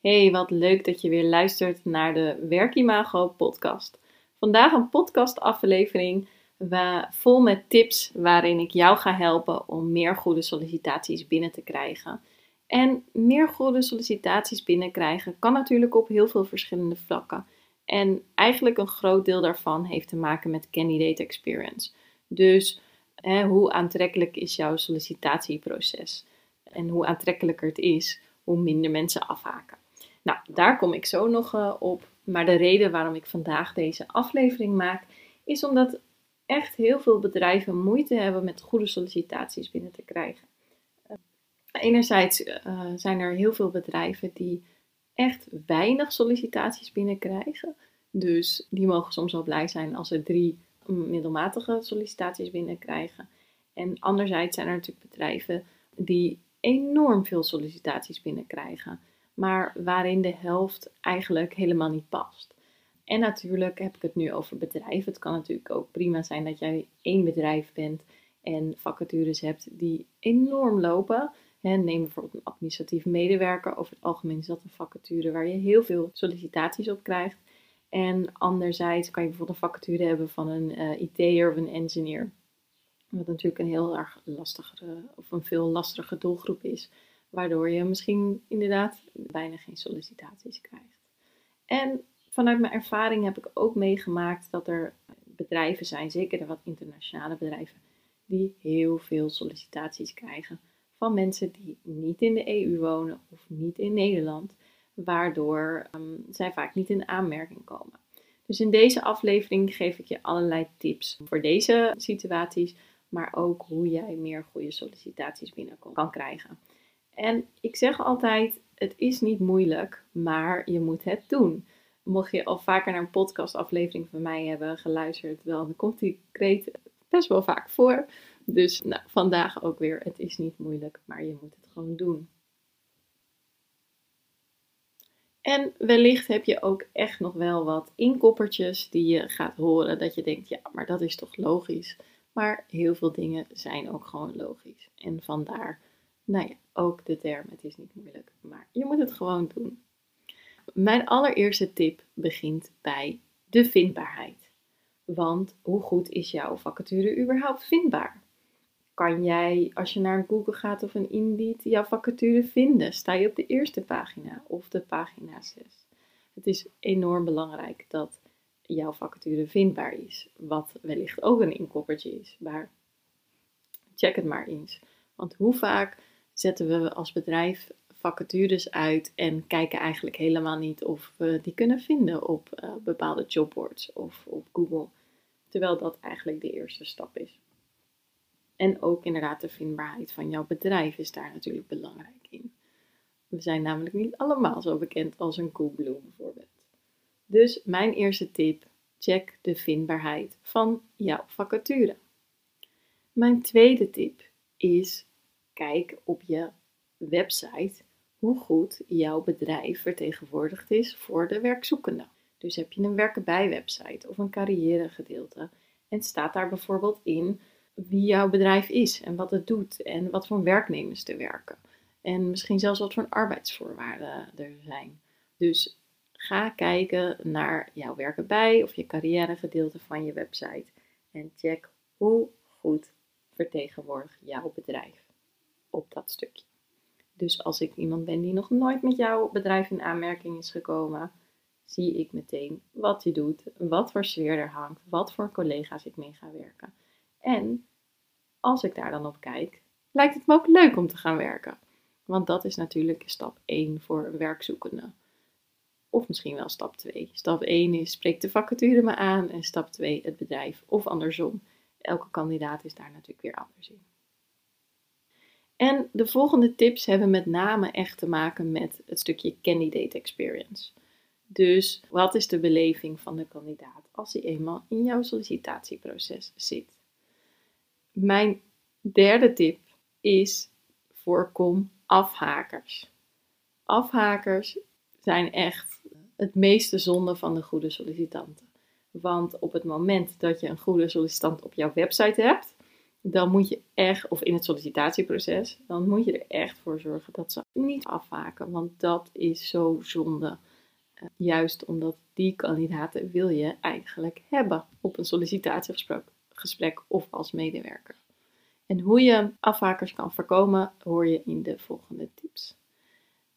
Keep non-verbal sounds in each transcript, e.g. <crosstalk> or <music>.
Hey, wat leuk dat je weer luistert naar de Werkimago podcast. Vandaag een podcastaflevering vol met tips waarin ik jou ga helpen om meer goede sollicitaties binnen te krijgen. En meer goede sollicitaties binnenkrijgen kan natuurlijk op heel veel verschillende vlakken. En eigenlijk een groot deel daarvan heeft te maken met candidate experience. Dus hè, hoe aantrekkelijk is jouw sollicitatieproces? En hoe aantrekkelijker het is, hoe minder mensen afhaken. Nou, daar kom ik zo nog uh, op. Maar de reden waarom ik vandaag deze aflevering maak, is omdat echt heel veel bedrijven moeite hebben met goede sollicitaties binnen te krijgen. Uh, enerzijds uh, zijn er heel veel bedrijven die echt weinig sollicitaties binnenkrijgen. Dus die mogen soms wel blij zijn als ze drie middelmatige sollicitaties binnenkrijgen. En anderzijds zijn er natuurlijk bedrijven die enorm veel sollicitaties binnenkrijgen maar waarin de helft eigenlijk helemaal niet past. En natuurlijk heb ik het nu over bedrijven. Het kan natuurlijk ook prima zijn dat jij één bedrijf bent en vacatures hebt die enorm lopen. neem bijvoorbeeld een administratief medewerker. Over het algemeen is dat een vacature waar je heel veel sollicitaties op krijgt. En anderzijds kan je bijvoorbeeld een vacature hebben van een uh, eh, IT'er of een engineer. Wat natuurlijk een heel erg lastige of een veel lastige doelgroep is waardoor je misschien inderdaad bijna geen sollicitaties krijgt. En vanuit mijn ervaring heb ik ook meegemaakt dat er bedrijven zijn, zeker wat internationale bedrijven, die heel veel sollicitaties krijgen van mensen die niet in de EU wonen of niet in Nederland, waardoor um, zij vaak niet in aanmerking komen. Dus in deze aflevering geef ik je allerlei tips voor deze situaties, maar ook hoe jij meer goede sollicitaties binnen kan krijgen. En ik zeg altijd, het is niet moeilijk, maar je moet het doen. Mocht je al vaker naar een podcastaflevering van mij hebben geluisterd, dan komt die kreet best wel vaak voor. Dus nou, vandaag ook weer, het is niet moeilijk, maar je moet het gewoon doen. En wellicht heb je ook echt nog wel wat inkoppertjes die je gaat horen dat je denkt, ja, maar dat is toch logisch. Maar heel veel dingen zijn ook gewoon logisch. En vandaar nou ja, ook de term, het is niet moeilijk, maar je moet het gewoon doen. Mijn allereerste tip begint bij de vindbaarheid. Want hoe goed is jouw vacature überhaupt vindbaar? Kan jij, als je naar Google gaat of een Indeed, jouw vacature vinden? Sta je op de eerste pagina of de pagina 6? Het is enorm belangrijk dat jouw vacature vindbaar is. Wat wellicht ook een inkoppertje is. Maar check het maar eens. Want hoe vaak zetten we als bedrijf vacatures uit en kijken eigenlijk helemaal niet of we die kunnen vinden op uh, bepaalde jobboards of op Google. Terwijl dat eigenlijk de eerste stap is. En ook inderdaad de vindbaarheid van jouw bedrijf is daar natuurlijk belangrijk in. We zijn namelijk niet allemaal zo bekend als een Coolblue bijvoorbeeld. Dus mijn eerste tip, check de vindbaarheid van jouw vacature. Mijn tweede tip is kijk op je website hoe goed jouw bedrijf vertegenwoordigd is voor de werkzoekende. Dus heb je een werken bij website of een carrière gedeelte en staat daar bijvoorbeeld in wie jouw bedrijf is en wat het doet en wat voor werknemers te werken. En misschien zelfs wat voor arbeidsvoorwaarden er zijn. Dus ga kijken naar jouw werken bij of je carrière gedeelte van je website en check hoe goed vertegenwoordigt jouw bedrijf op dat stukje. Dus als ik iemand ben die nog nooit met jouw bedrijf in aanmerking is gekomen, zie ik meteen wat je doet, wat voor sfeer er hangt, wat voor collega's ik mee ga werken. En als ik daar dan op kijk, lijkt het me ook leuk om te gaan werken. Want dat is natuurlijk stap 1 voor werkzoekenden. Of misschien wel stap 2. Stap 1 is spreek de vacature me aan en stap 2 het bedrijf of andersom. Elke kandidaat is daar natuurlijk weer anders in. En de volgende tips hebben met name echt te maken met het stukje candidate experience. Dus wat is de beleving van de kandidaat als hij eenmaal in jouw sollicitatieproces zit? Mijn derde tip is voorkom afhakers. Afhakers zijn echt het meeste zonde van de goede sollicitanten. Want op het moment dat je een goede sollicitant op jouw website hebt, dan moet je echt, of in het sollicitatieproces, dan moet je er echt voor zorgen dat ze niet afhaken. Want dat is zo zonde. Eh, juist omdat die kandidaten wil je eigenlijk hebben op een sollicitatiegesprek of als medewerker. En hoe je afhakers kan voorkomen, hoor je in de volgende tips.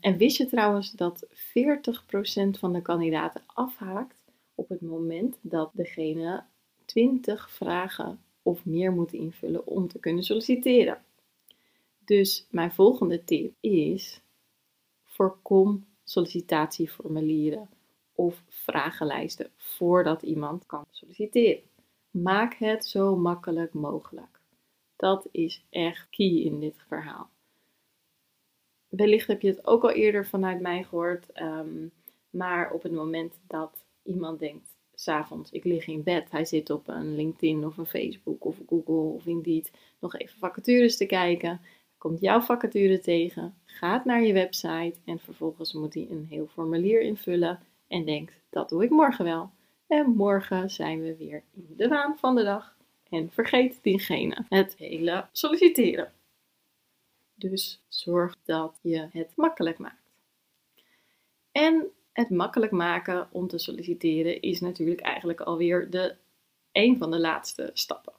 En wist je trouwens dat 40% van de kandidaten afhaakt op het moment dat degene 20 vragen of meer moet invullen om te kunnen solliciteren? Dus mijn volgende tip is: voorkom sollicitatieformulieren of vragenlijsten voordat iemand kan solliciteren. Maak het zo makkelijk mogelijk. Dat is echt key in dit verhaal. Wellicht heb je het ook al eerder vanuit mij gehoord, ehm, maar op het moment dat iemand denkt, s'avonds, ik lig in bed, hij zit op een LinkedIn of een Facebook of Google of Indeed nog even vacatures te kijken, komt jouw vacature tegen, gaat naar je website en vervolgens moet hij een heel formulier invullen en denkt, dat doe ik morgen wel. En morgen zijn we weer in de waan van de dag en vergeet diegene het hele solliciteren. Dus zorg dat je het makkelijk maakt. En het makkelijk maken om te solliciteren is natuurlijk eigenlijk alweer de, een van de laatste stappen.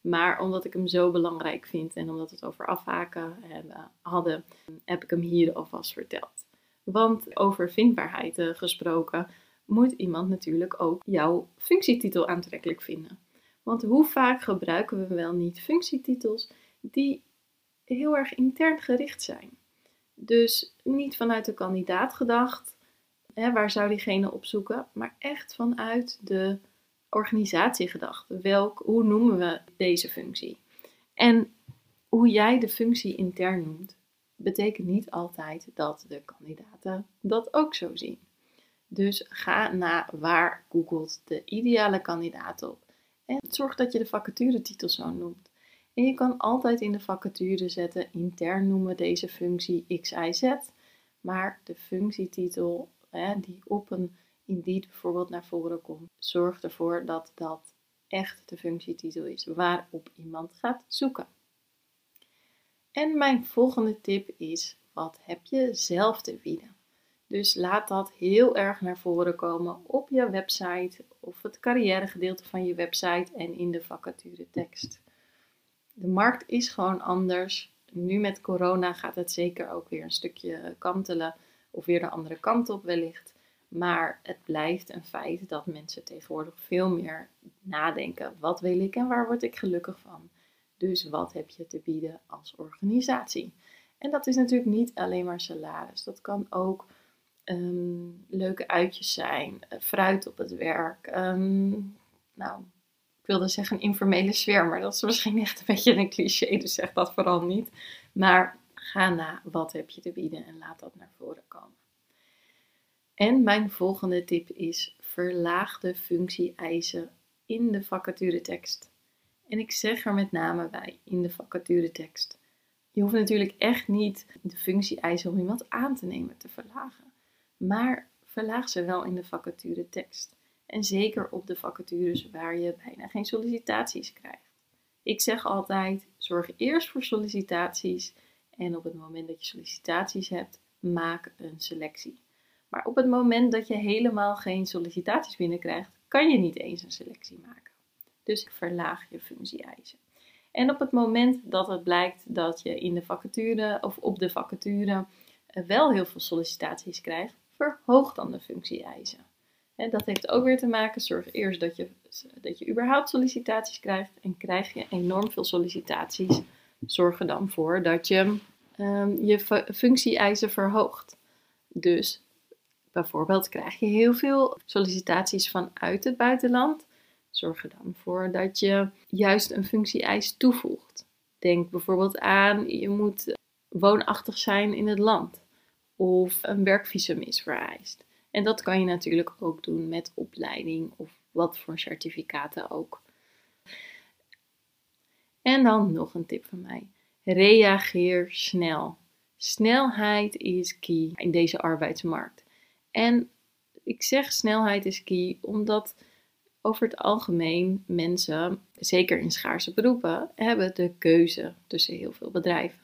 Maar omdat ik hem zo belangrijk vind en omdat we het over afhaken hebben, hadden, heb ik hem hier alvast verteld. Want over vindbaarheid eh, gesproken, moet iemand natuurlijk ook jouw functietitel aantrekkelijk vinden. Want hoe vaak gebruiken we wel niet functietitels die heel erg intern gericht zijn? Dus niet vanuit de kandidaat gedacht, hè, waar zou diegene op zoeken, maar echt vanuit de organisatie gedacht. Welk, hoe noemen we deze functie? En hoe jij de functie intern noemt, betekent niet altijd dat de kandidaten dat ook zo zien. Dus ga naar waar googelt de ideale kandidaat op. En zorg dat je de vacaturetitel zo noemt. En je kan altijd in de vacature zetten, intern noemen deze functie XIZ. Maar de functietitel die op een Indeed bijvoorbeeld naar voren komt, zorg ervoor dat dat echt de functietitel is waarop iemand gaat zoeken. En mijn volgende tip is: wat heb je zelf te bieden? Dus laat dat heel erg naar voren komen op je website of het carrièregedeelte van je website en in de vacature tekst. De markt is gewoon anders. Nu met corona gaat het zeker ook weer een stukje kantelen of weer de andere kant op wellicht. Maar het blijft een feit dat mensen tegenwoordig veel meer nadenken. Wat wil ik en waar word ik gelukkig van? Dus wat heb je te bieden als organisatie? En dat is natuurlijk niet alleen maar salaris. Dat kan ook ehm, leuke uitjes zijn, eh, fruit op het werk. Ehm, nou, ik wilde zeggen een informele sfeer, maar dat is <laughs> misschien echt een beetje een cliché, dus zeg dat vooral niet. Maar ga na, wat heb je te bieden en laat dat naar voren komen. En mijn volgende tip is verlaag de functie-eisen in de vacaturetekst. En ik zeg er met name bij in de vacaturetekst. Je hoeft natuurlijk echt niet de functie-eisen om iemand aan te nemen te verlagen. Maar verlaag ze wel in de vacaturetekst. En zeker op de vacatures waar je bijna geen sollicitaties krijgt. Ik zeg altijd: zorg eerst voor sollicitaties. En op het moment dat je sollicitaties hebt, maak een selectie. Maar op het moment dat je helemaal geen sollicitaties binnenkrijgt, kan je niet eens een selectie maken. Dus verlaag je functie-eisen. En op het moment dat het blijkt dat je in de vacature of op de vacature eh, wel heel veel sollicitaties krijgt, verhoog dan de functie-eisen. Dat heeft ook weer te maken, zorg eerst dat je, dat je überhaupt sollicitaties krijgt. En krijg je enorm veel sollicitaties, zorg er dan voor dat je um, je functie-eisen verhoogt. Dus Bijvoorbeeld krijg je heel veel sollicitaties vanuit het buitenland. Zorg er dan voor dat je juist een functie-eis toevoegt. Denk bijvoorbeeld aan, je moet woonachtig zijn in het land of een werkvisum is vereist. En dat kan je natuurlijk ook doen met opleiding of wat voor certificaten ook. En dan nog een tip van mij. Reageer snel. Snelheid is key in deze arbeidsmarkt. En ik zeg snelheid is key omdat over het algemeen mensen, zeker in schaarse beroepen, hebben de keuze tussen heel veel bedrijven.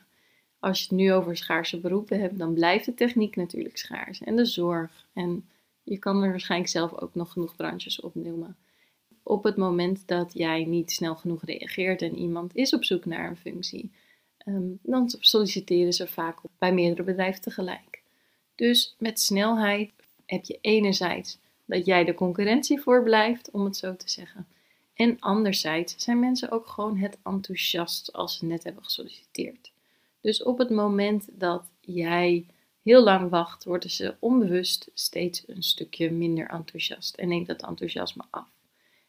Als je het nu over schaarse beroepen hebt, dan blijft de techniek natuurlijk schaars en de zorg. En je kan er waarschijnlijk zelf ook nog genoeg branches opnoemen. Op het moment dat jij niet snel genoeg reageert en iemand is op zoek naar een functie, ehm, dan solliciteren ze vaak bij meerdere bedrijven tegelijk. Dus met snelheid heb je enerzijds dat jij de concurrentie voorblijft, om het zo te zeggen. En anderzijds zijn mensen ook gewoon het enthousiast als ze net hebben gesolliciteerd. Dus op het moment dat jij heel lang wacht, worden ze onbewust steeds een stukje minder enthousiast en neemt dat enthousiasme af.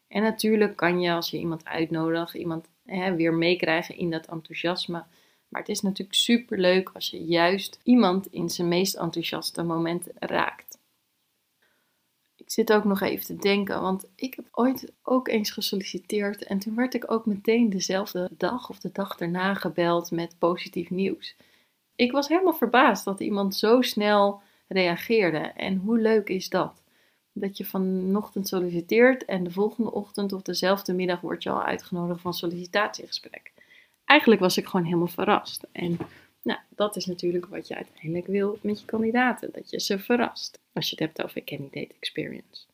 En natuurlijk kan je als je iemand uitnodigt, iemand hè, weer meekrijgen in dat enthousiasme. Maar het is natuurlijk super leuk als je juist iemand in zijn meest enthousiaste moment raakt. Ik zit ook nog even te denken, want ik heb ooit ook eens gesolliciteerd en toen werd ik ook meteen dezelfde dag of de dag daarna gebeld met positief nieuws. Ik was helemaal verbaasd dat iemand zo snel reageerde en hoe leuk is dat? Dat je vanochtend solliciteert en de volgende ochtend of dezelfde middag word je al uitgenodigd een sollicitatiegesprek. Eigenlijk was ik gewoon helemaal verrast. En nou, dat is natuurlijk wat je uiteindelijk wil met je kandidaten. Dat je ze verrast. Als je het hebt over candidate experience.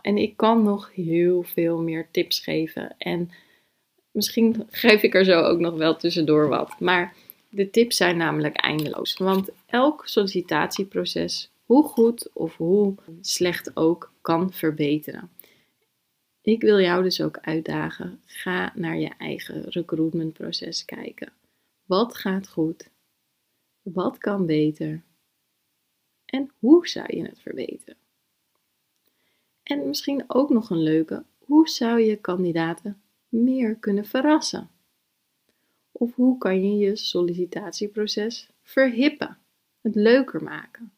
En ik kan nog heel veel meer tips geven. En misschien geef ik er zo ook nog wel tussendoor wat. Maar de tips zijn namelijk eindeloos. Want elk sollicitatieproces, hoe goed of hoe slecht ook, kan verbeteren. Ik wil jou dus ook uitdagen. Ga naar je eigen recruitmentproces kijken. Wat gaat goed? Wat kan beter? En hoe zou je het verbeteren? En misschien ook nog een leuke, hoe zou je kandidaten meer kunnen verrassen? Of hoe kan je je sollicitatieproces verhippen, het leuker maken?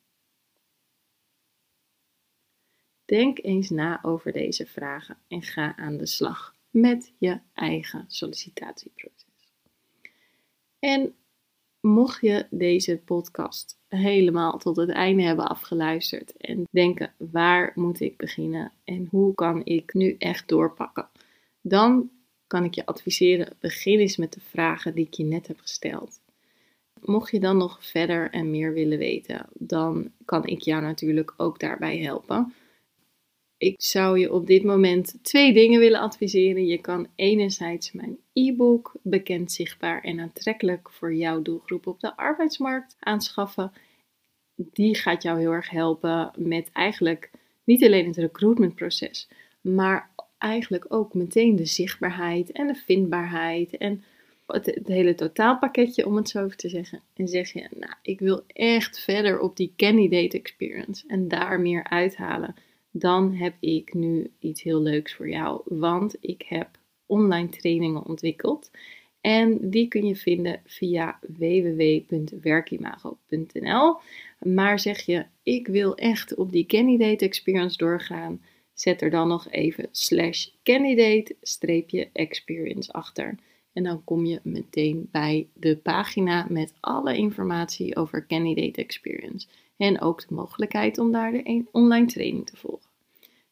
Denk eens na over deze vragen en ga aan de slag met je eigen sollicitatieproces. En mocht je deze podcast helemaal tot het einde hebben afgeluisterd en denken waar moet ik beginnen en hoe kan ik nu echt doorpakken, dan kan ik je adviseren begin eens met de vragen die ik je net heb gesteld. Mocht je dan nog verder en meer willen weten, dan kan ik jou natuurlijk ook daarbij helpen. Ik zou je op dit moment twee dingen willen adviseren. Je kan enerzijds mijn e-book Bekend, Zichtbaar en Aantrekkelijk voor jouw doelgroep op de arbeidsmarkt aanschaffen. Die gaat jou heel erg helpen met eigenlijk niet alleen het recruitmentproces, maar eigenlijk ook meteen de zichtbaarheid en de vindbaarheid en het, het, hele totaalpakketje, om het zo te zeggen. En zeg je, nou, ik wil echt verder op die candidate experience en daar meer uithalen dan heb ik nu iets heel leuks voor jou. Want ik heb online trainingen ontwikkeld. En die kun je vinden via www.werkimago.nl. Maar zeg je, ik wil echt op die candidate experience doorgaan. Zet er dan nog even slash candidate-experience achter. En dan kom je meteen bij de pagina met alle informatie over candidate experience. En ook de mogelijkheid om daar de online training te volgen.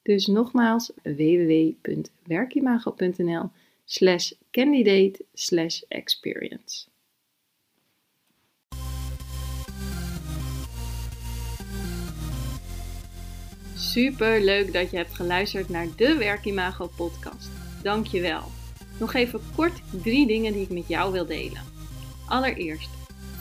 Dus nogmaals www.werkimago.nl slash candidate slash experience. Super leuk dat je hebt geluisterd naar de Werkimago podcast. Dankjewel. Nog even kort drie dingen die ik met jou wil delen. Allereerst,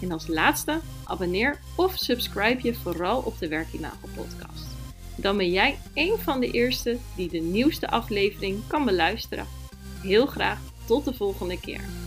En als laatste, abonneer of subscribe je vooral op de Werkimago podcast. Dan ben jij een van de eerste die de nieuwste aflevering kan beluisteren. Heel graag tot de volgende keer.